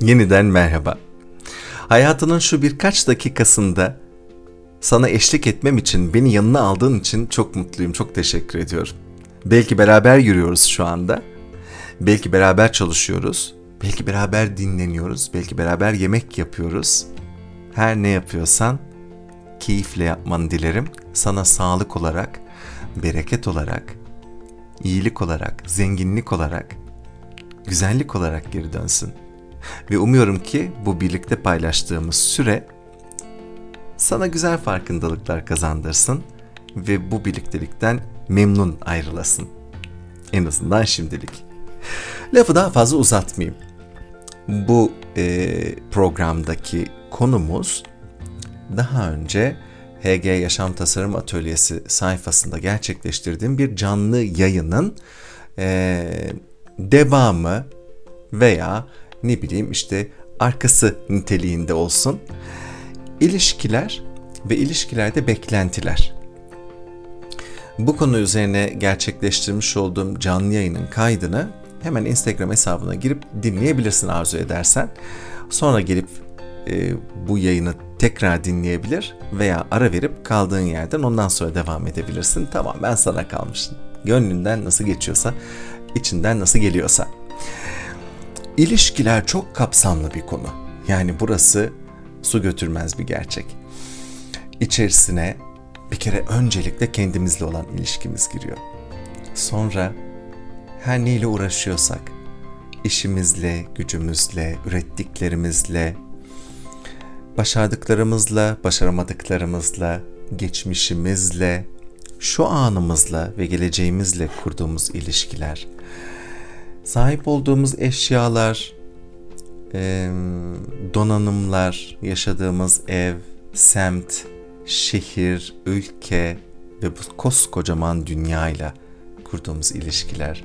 Yeniden merhaba. Hayatının şu birkaç dakikasında sana eşlik etmem için, beni yanına aldığın için çok mutluyum, çok teşekkür ediyorum. Belki beraber yürüyoruz şu anda. Belki beraber çalışıyoruz. Belki beraber dinleniyoruz. Belki beraber yemek yapıyoruz. Her ne yapıyorsan keyifle yapmanı dilerim. Sana sağlık olarak, bereket olarak, iyilik olarak, zenginlik olarak, güzellik olarak geri dönsün. Ve umuyorum ki bu birlikte paylaştığımız süre sana güzel farkındalıklar kazandırsın ve bu birliktelikten memnun ayrılasın. En azından şimdilik. Lafı daha fazla uzatmayayım. Bu e, programdaki konumuz daha önce HG Yaşam Tasarım Atölyesi sayfasında gerçekleştirdiğim bir canlı yayının e, devamı veya ne bileyim işte arkası niteliğinde olsun. İlişkiler ve ilişkilerde beklentiler. Bu konu üzerine gerçekleştirmiş olduğum canlı yayının kaydını hemen Instagram hesabına girip dinleyebilirsin arzu edersen. Sonra gelip e, bu yayını tekrar dinleyebilir veya ara verip kaldığın yerden ondan sonra devam edebilirsin. Tamam ben sana kalmışım. Gönlünden nasıl geçiyorsa, içinden nasıl geliyorsa. İlişkiler çok kapsamlı bir konu. Yani burası su götürmez bir gerçek. İçerisine bir kere öncelikle kendimizle olan ilişkimiz giriyor. Sonra her neyle uğraşıyorsak, işimizle, gücümüzle, ürettiklerimizle, başardıklarımızla, başaramadıklarımızla, geçmişimizle, şu anımızla ve geleceğimizle kurduğumuz ilişkiler, sahip olduğumuz eşyalar, donanımlar, yaşadığımız ev, semt, şehir, ülke ve bu koskocaman dünyayla kurduğumuz ilişkiler,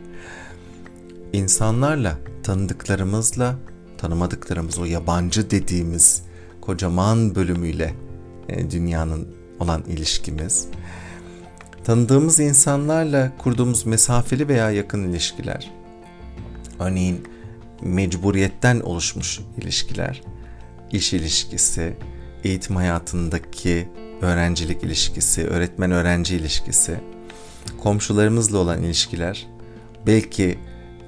insanlarla, tanıdıklarımızla, tanımadıklarımız, o yabancı dediğimiz kocaman bölümüyle e, dünyanın olan ilişkimiz, tanıdığımız insanlarla kurduğumuz mesafeli veya yakın ilişkiler, örneğin mecburiyetten oluşmuş ilişkiler, iş ilişkisi, eğitim hayatındaki öğrencilik ilişkisi, öğretmen-öğrenci ilişkisi, komşularımızla olan ilişkiler, belki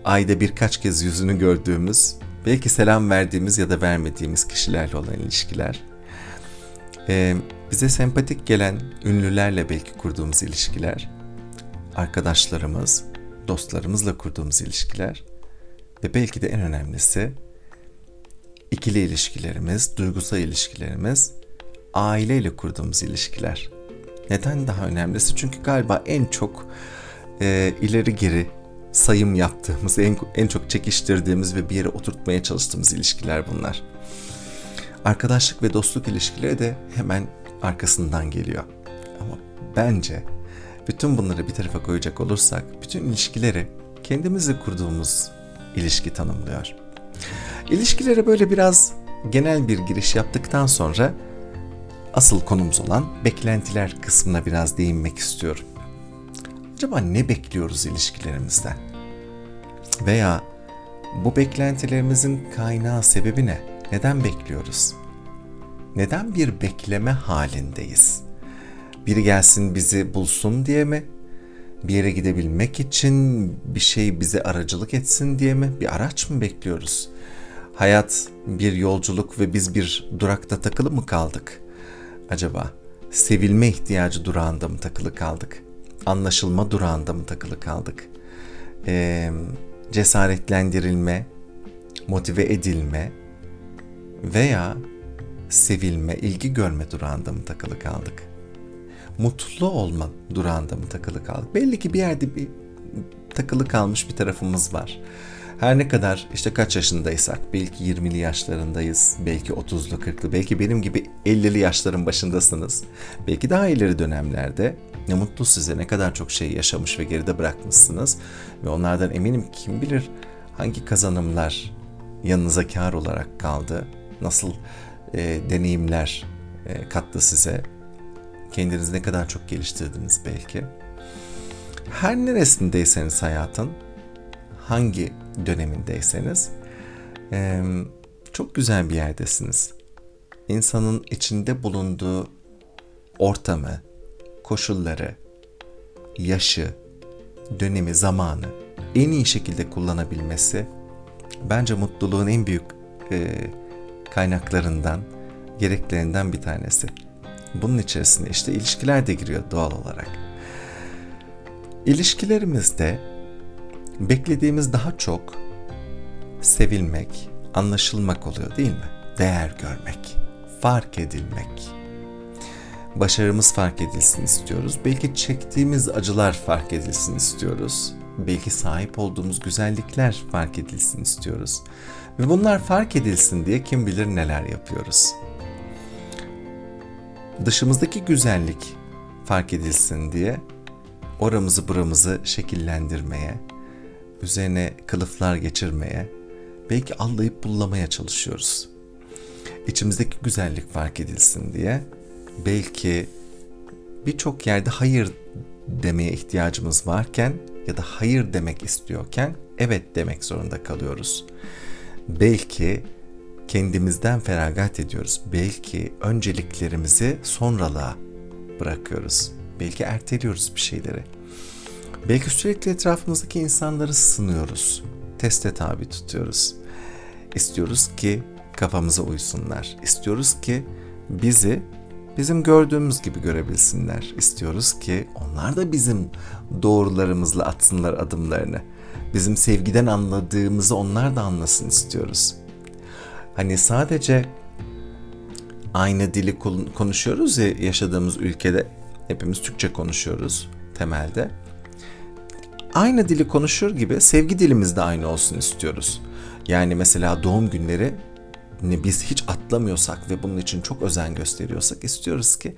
ayda birkaç kez yüzünü gördüğümüz, belki selam verdiğimiz ya da vermediğimiz kişilerle olan ilişkiler, ee, bize sempatik gelen ünlülerle belki kurduğumuz ilişkiler, arkadaşlarımız, dostlarımızla kurduğumuz ilişkiler ve belki de en önemlisi ikili ilişkilerimiz, duygusal ilişkilerimiz, aileyle kurduğumuz ilişkiler. Neden daha önemlisi? Çünkü galiba en çok e, ileri geri sayım yaptığımız, en, en çok çekiştirdiğimiz ve bir yere oturtmaya çalıştığımız ilişkiler bunlar. Arkadaşlık ve dostluk ilişkileri de hemen arkasından geliyor. Ama bence bütün bunları bir tarafa koyacak olursak bütün ilişkileri kendimizle kurduğumuz ilişki tanımlıyor. İlişkilere böyle biraz genel bir giriş yaptıktan sonra asıl konumuz olan beklentiler kısmına biraz değinmek istiyorum. Acaba ne bekliyoruz ilişkilerimizden? Veya bu beklentilerimizin kaynağı sebebi ne? Neden bekliyoruz? Neden bir bekleme halindeyiz? Biri gelsin bizi bulsun diye mi? Bir yere gidebilmek için bir şey bize aracılık etsin diye mi? Bir araç mı bekliyoruz? Hayat bir yolculuk ve biz bir durakta takılı mı kaldık? Acaba sevilme ihtiyacı durağında mı takılı kaldık? Anlaşılma durağında mı takılı kaldık? Ee, cesaretlendirilme, motive edilme veya sevilme, ilgi görme durağında mı takılı kaldık? Mutlu olma durağında mı takılı kaldık? Belli ki bir yerde bir takılı kalmış bir tarafımız var. Her ne kadar işte kaç yaşındaysak, belki 20'li yaşlarındayız, belki 30'lu 40'lı, belki benim gibi 50'li yaşların başındasınız. Belki daha ileri dönemlerde ne mutlu size ne kadar çok şey yaşamış ve geride bırakmışsınız. Ve onlardan eminim kim bilir hangi kazanımlar yanınıza kar olarak kaldı, nasıl e, deneyimler e, kattı size, kendinizi ne kadar çok geliştirdiniz belki. Her neresindeyseniz hayatın, hangi dönemindeyseniz çok güzel bir yerdesiniz. İnsanın içinde bulunduğu ortamı, koşulları, yaşı, dönemi, zamanı en iyi şekilde kullanabilmesi bence mutluluğun en büyük e, kaynaklarından, gereklerinden bir tanesi. Bunun içerisinde işte ilişkiler de giriyor doğal olarak. İlişkilerimizde beklediğimiz daha çok sevilmek, anlaşılmak oluyor değil mi? Değer görmek, fark edilmek. Başarımız fark edilsin istiyoruz. Belki çektiğimiz acılar fark edilsin istiyoruz. Belki sahip olduğumuz güzellikler fark edilsin istiyoruz. Ve bunlar fark edilsin diye kim bilir neler yapıyoruz. Dışımızdaki güzellik fark edilsin diye oramızı buramızı şekillendirmeye, üzerine kılıflar geçirmeye, belki allayıp bullamaya çalışıyoruz. İçimizdeki güzellik fark edilsin diye belki birçok yerde hayır demeye ihtiyacımız varken ya da hayır demek istiyorken evet demek zorunda kalıyoruz. Belki kendimizden feragat ediyoruz. Belki önceliklerimizi sonralığa bırakıyoruz. Belki erteliyoruz bir şeyleri. Belki sürekli etrafımızdaki insanları sınıyoruz. Teste tabi tutuyoruz. İstiyoruz ki kafamıza uysunlar. İstiyoruz ki bizi bizim gördüğümüz gibi görebilsinler. İstiyoruz ki onlar da bizim doğrularımızla atsınlar adımlarını. Bizim sevgiden anladığımızı onlar da anlasın istiyoruz. Hani sadece aynı dili konuşuyoruz ya yaşadığımız ülkede hepimiz Türkçe konuşuyoruz temelde. Aynı dili konuşur gibi sevgi dilimiz de aynı olsun istiyoruz. Yani mesela doğum günleri biz hiç atlamıyorsak ve bunun için çok özen gösteriyorsak istiyoruz ki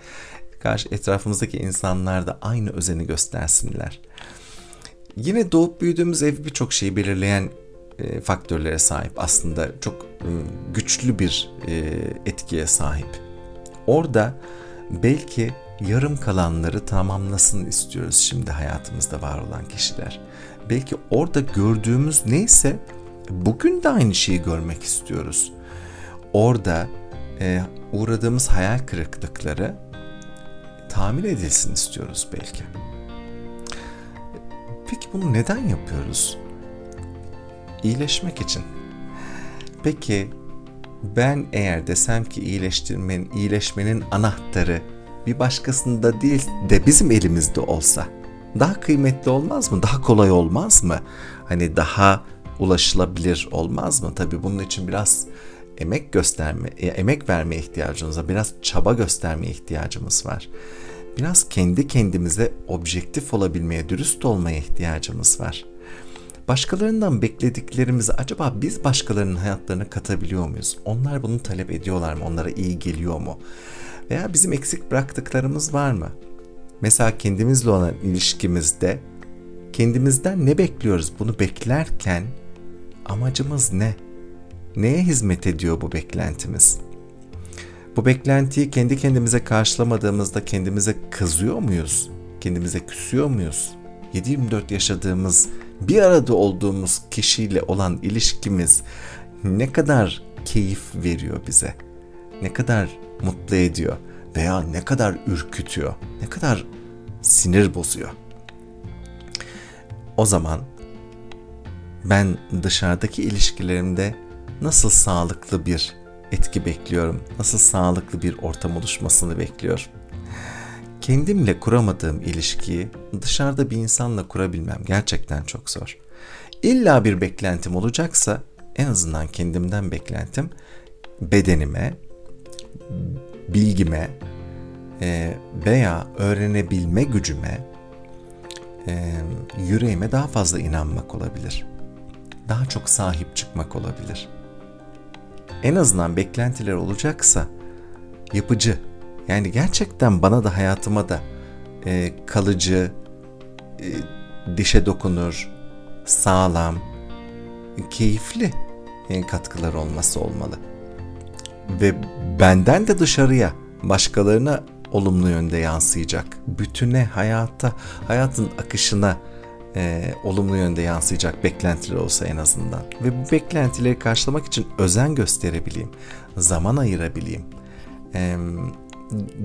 karşı etrafımızdaki insanlar da aynı özeni göstersinler. Yine doğup büyüdüğümüz ev birçok şeyi belirleyen e, faktörlere sahip. Aslında çok e, güçlü bir e, etkiye sahip. Orada belki yarım kalanları tamamlasın istiyoruz şimdi hayatımızda var olan kişiler. Belki orada gördüğümüz neyse bugün de aynı şeyi görmek istiyoruz. Orada e, uğradığımız hayal kırıklıkları tamir edilsin istiyoruz belki. Peki bunu neden yapıyoruz? İyileşmek için. Peki ben eğer desem ki iyileştirmenin, iyileşmenin anahtarı bir başkasında değil de bizim elimizde olsa daha kıymetli olmaz mı? Daha kolay olmaz mı? Hani daha ulaşılabilir olmaz mı? Tabii bunun için biraz emek gösterme, e, emek verme ihtiyacımız var. Biraz çaba gösterme ihtiyacımız var. Biraz kendi kendimize objektif olabilmeye, dürüst olmaya ihtiyacımız var. Başkalarından beklediklerimizi acaba biz başkalarının hayatlarına katabiliyor muyuz? Onlar bunu talep ediyorlar mı? Onlara iyi geliyor mu? Veya bizim eksik bıraktıklarımız var mı? Mesela kendimizle olan ilişkimizde kendimizden ne bekliyoruz? Bunu beklerken amacımız ne? Neye hizmet ediyor bu beklentimiz? Bu beklentiyi kendi kendimize karşılamadığımızda kendimize kızıyor muyuz? Kendimize küsüyor muyuz? 7-24 yaşadığımız, bir arada olduğumuz kişiyle olan ilişkimiz ne kadar keyif veriyor bize? Ne kadar mutlu ediyor veya ne kadar ürkütüyor? Ne kadar sinir bozuyor? O zaman ben dışarıdaki ilişkilerimde nasıl sağlıklı bir etki bekliyorum? Nasıl sağlıklı bir ortam oluşmasını bekliyorum? Kendimle kuramadığım ilişkiyi dışarıda bir insanla kurabilmem gerçekten çok zor. İlla bir beklentim olacaksa en azından kendimden beklentim bedenime, bilgime e, veya öğrenebilme gücüme, e, yüreğime daha fazla inanmak olabilir. Daha çok sahip çıkmak olabilir en azından beklentiler olacaksa yapıcı yani gerçekten bana da hayatıma da e, kalıcı, e, dişe dokunur, sağlam, keyifli e, katkılar olması olmalı. Ve benden de dışarıya, başkalarına olumlu yönde yansıyacak. Bütüne, hayata, hayatın akışına e, olumlu yönde yansıyacak beklentiler olsa en azından. Ve bu beklentileri karşılamak için özen gösterebileyim, zaman ayırabileyim. E,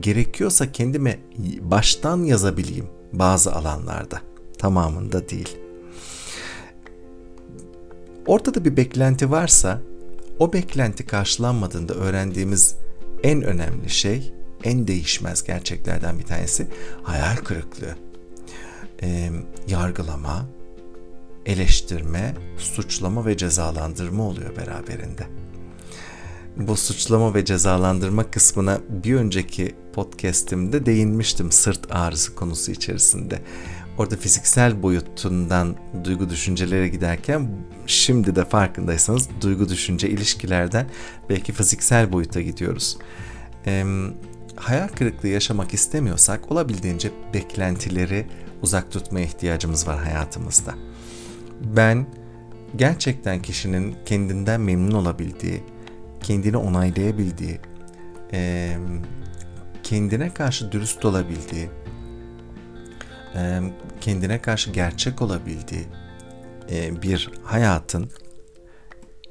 gerekiyorsa kendime baştan yazabileyim bazı alanlarda. Tamamında değil. Ortada bir beklenti varsa o beklenti karşılanmadığında öğrendiğimiz en önemli şey, en değişmez gerçeklerden bir tanesi hayal kırıklığı. E, yargılama, eleştirme, suçlama ve cezalandırma oluyor beraberinde. Bu suçlama ve cezalandırma kısmına bir önceki podcast'imde değinmiştim sırt ağrısı konusu içerisinde. Orada fiziksel boyutundan duygu düşüncelere giderken şimdi de farkındaysanız duygu düşünce ilişkilerden belki fiziksel boyuta gidiyoruz. Ee, hayal kırıklığı yaşamak istemiyorsak olabildiğince beklentileri uzak tutmaya ihtiyacımız var hayatımızda. Ben gerçekten kişinin kendinden memnun olabildiği, kendini onaylayabildiği, kendine karşı dürüst olabildiği, kendine karşı gerçek olabildiği bir hayatın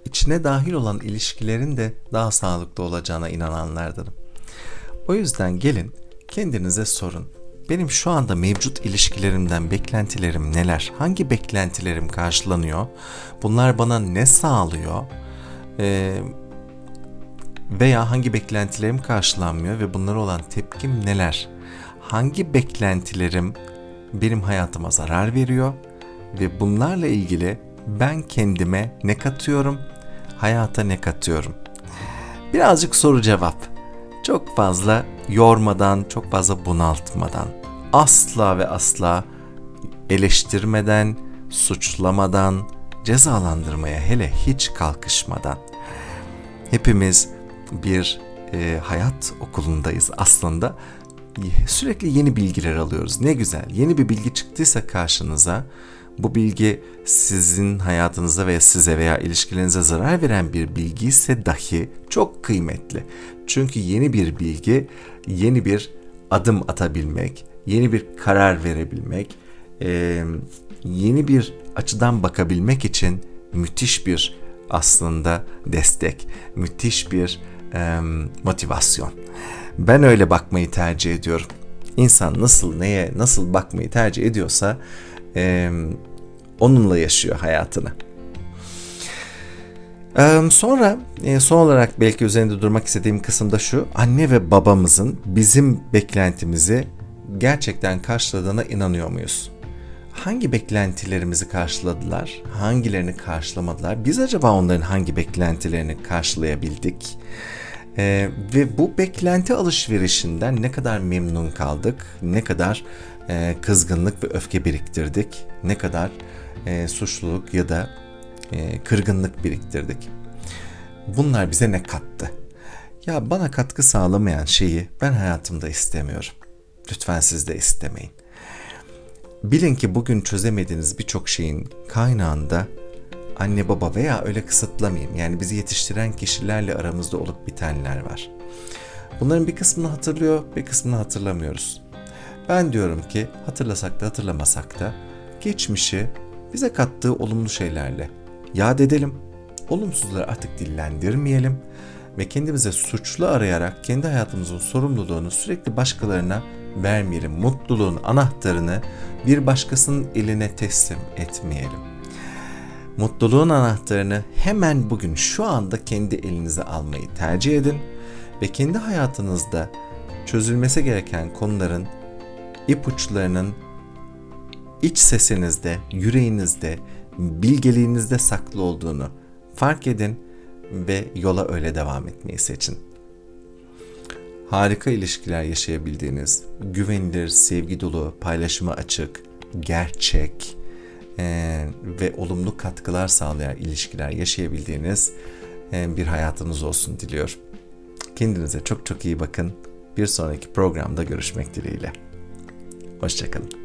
içine dahil olan ilişkilerin de daha sağlıklı olacağına inananlardanım. O yüzden gelin kendinize sorun. Benim şu anda mevcut ilişkilerimden beklentilerim neler? Hangi beklentilerim karşılanıyor? Bunlar bana ne sağlıyor? Ee, veya hangi beklentilerim karşılanmıyor ve bunlara olan tepkim neler? Hangi beklentilerim benim hayatıma zarar veriyor ve bunlarla ilgili ben kendime ne katıyorum, hayata ne katıyorum? Birazcık soru cevap. Çok fazla yormadan, çok fazla bunaltmadan, asla ve asla eleştirmeden, suçlamadan, cezalandırmaya hele hiç kalkışmadan. Hepimiz bir e, hayat okulundayız aslında. Sürekli yeni bilgiler alıyoruz. Ne güzel. Yeni bir bilgi çıktıysa karşınıza bu bilgi sizin hayatınıza veya size veya ilişkilerinize zarar veren bir bilgi ise dahi çok kıymetli. Çünkü yeni bir bilgi, yeni bir adım atabilmek, yeni bir karar verebilmek, yeni bir açıdan bakabilmek için müthiş bir aslında destek, müthiş bir motivasyon. Ben öyle bakmayı tercih ediyorum. İnsan nasıl neye nasıl bakmayı tercih ediyorsa e, onunla yaşıyor hayatını. E, sonra e, son olarak belki üzerinde durmak istediğim kısım da şu. Anne ve babamızın bizim beklentimizi gerçekten karşıladığına inanıyor muyuz? Hangi beklentilerimizi karşıladılar? Hangilerini karşılamadılar? Biz acaba onların hangi beklentilerini karşılayabildik? Ee, ve bu beklenti alışverişinden ne kadar memnun kaldık, ne kadar e, kızgınlık ve öfke biriktirdik, ne kadar e, suçluluk ya da e, kırgınlık biriktirdik. Bunlar bize ne kattı? Ya bana katkı sağlamayan şeyi ben hayatımda istemiyorum. Lütfen siz de istemeyin. Bilin ki bugün çözemediğiniz birçok şeyin kaynağında anne baba veya öyle kısıtlamayayım. Yani bizi yetiştiren kişilerle aramızda olup bitenler var. Bunların bir kısmını hatırlıyor, bir kısmını hatırlamıyoruz. Ben diyorum ki hatırlasak da hatırlamasak da geçmişi bize kattığı olumlu şeylerle yad edelim. Olumsuzları artık dillendirmeyelim ve kendimize suçlu arayarak kendi hayatımızın sorumluluğunu sürekli başkalarına vermeyelim. Mutluluğun anahtarını bir başkasının eline teslim etmeyelim. Mutluluğun anahtarını hemen bugün şu anda kendi elinize almayı tercih edin ve kendi hayatınızda çözülmesi gereken konuların ipuçlarının iç sesinizde, yüreğinizde, bilgeliğinizde saklı olduğunu fark edin ve yola öyle devam etmeyi seçin. Harika ilişkiler yaşayabildiğiniz, güvenilir, sevgi dolu, paylaşıma açık, gerçek e, ve olumlu katkılar sağlayan ilişkiler yaşayabildiğiniz e, bir hayatınız olsun diliyorum. Kendinize çok çok iyi bakın. Bir sonraki programda görüşmek dileğiyle. Hoşçakalın.